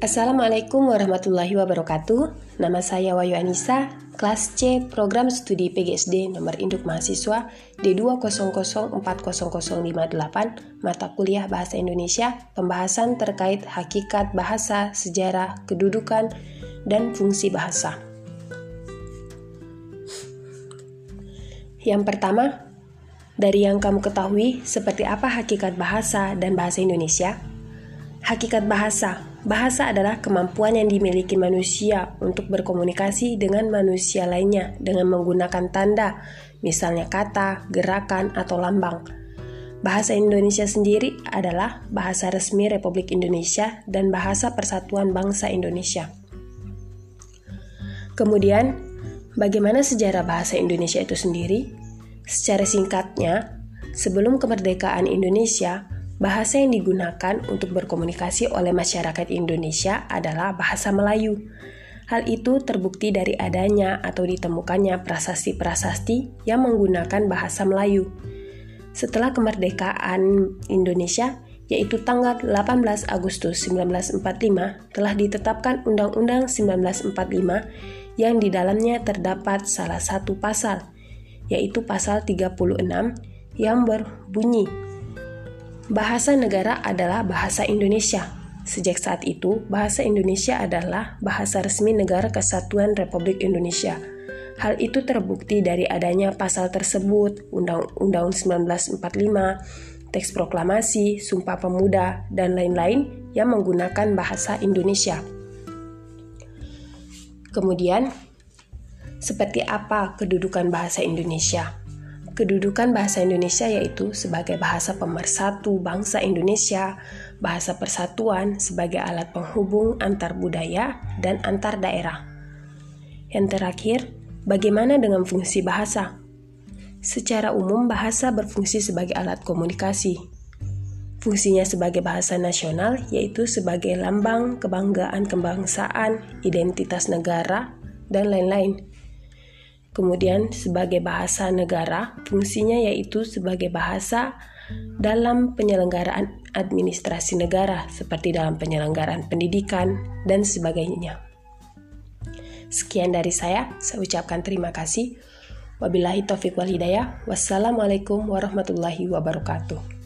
Assalamualaikum warahmatullahi wabarakatuh. Nama saya Wayu Anissa, kelas C, program studi PGSD nomor induk mahasiswa D200400058, mata kuliah Bahasa Indonesia, pembahasan terkait hakikat bahasa, sejarah, kedudukan, dan fungsi bahasa. Yang pertama, dari yang kamu ketahui, seperti apa hakikat bahasa dan bahasa Indonesia? Hakikat bahasa Bahasa adalah kemampuan yang dimiliki manusia untuk berkomunikasi dengan manusia lainnya dengan menggunakan tanda, misalnya kata, gerakan, atau lambang. Bahasa Indonesia sendiri adalah bahasa resmi Republik Indonesia dan bahasa Persatuan Bangsa Indonesia. Kemudian, bagaimana sejarah bahasa Indonesia itu sendiri? Secara singkatnya, sebelum kemerdekaan Indonesia, Bahasa yang digunakan untuk berkomunikasi oleh masyarakat Indonesia adalah bahasa Melayu. Hal itu terbukti dari adanya atau ditemukannya prasasti-prasasti yang menggunakan bahasa Melayu. Setelah kemerdekaan Indonesia, yaitu tanggal 18 Agustus 1945, telah ditetapkan Undang-Undang 1945 yang di dalamnya terdapat salah satu pasal, yaitu pasal 36 yang berbunyi Bahasa negara adalah bahasa Indonesia. Sejak saat itu, bahasa Indonesia adalah bahasa resmi Negara Kesatuan Republik Indonesia. Hal itu terbukti dari adanya pasal tersebut, Undang-Undang 1945, teks proklamasi, Sumpah Pemuda, dan lain-lain yang menggunakan bahasa Indonesia. Kemudian, seperti apa kedudukan bahasa Indonesia? Kedudukan bahasa Indonesia yaitu sebagai bahasa pemersatu bangsa Indonesia, bahasa persatuan sebagai alat penghubung antar budaya dan antar daerah. Yang terakhir, bagaimana dengan fungsi bahasa? Secara umum, bahasa berfungsi sebagai alat komunikasi. Fungsinya sebagai bahasa nasional yaitu sebagai lambang kebanggaan kebangsaan, identitas negara, dan lain-lain. Kemudian sebagai bahasa negara, fungsinya yaitu sebagai bahasa dalam penyelenggaraan administrasi negara seperti dalam penyelenggaraan pendidikan dan sebagainya. Sekian dari saya, saya ucapkan terima kasih. Wabillahi taufiq wal hidayah. Wassalamualaikum warahmatullahi wabarakatuh.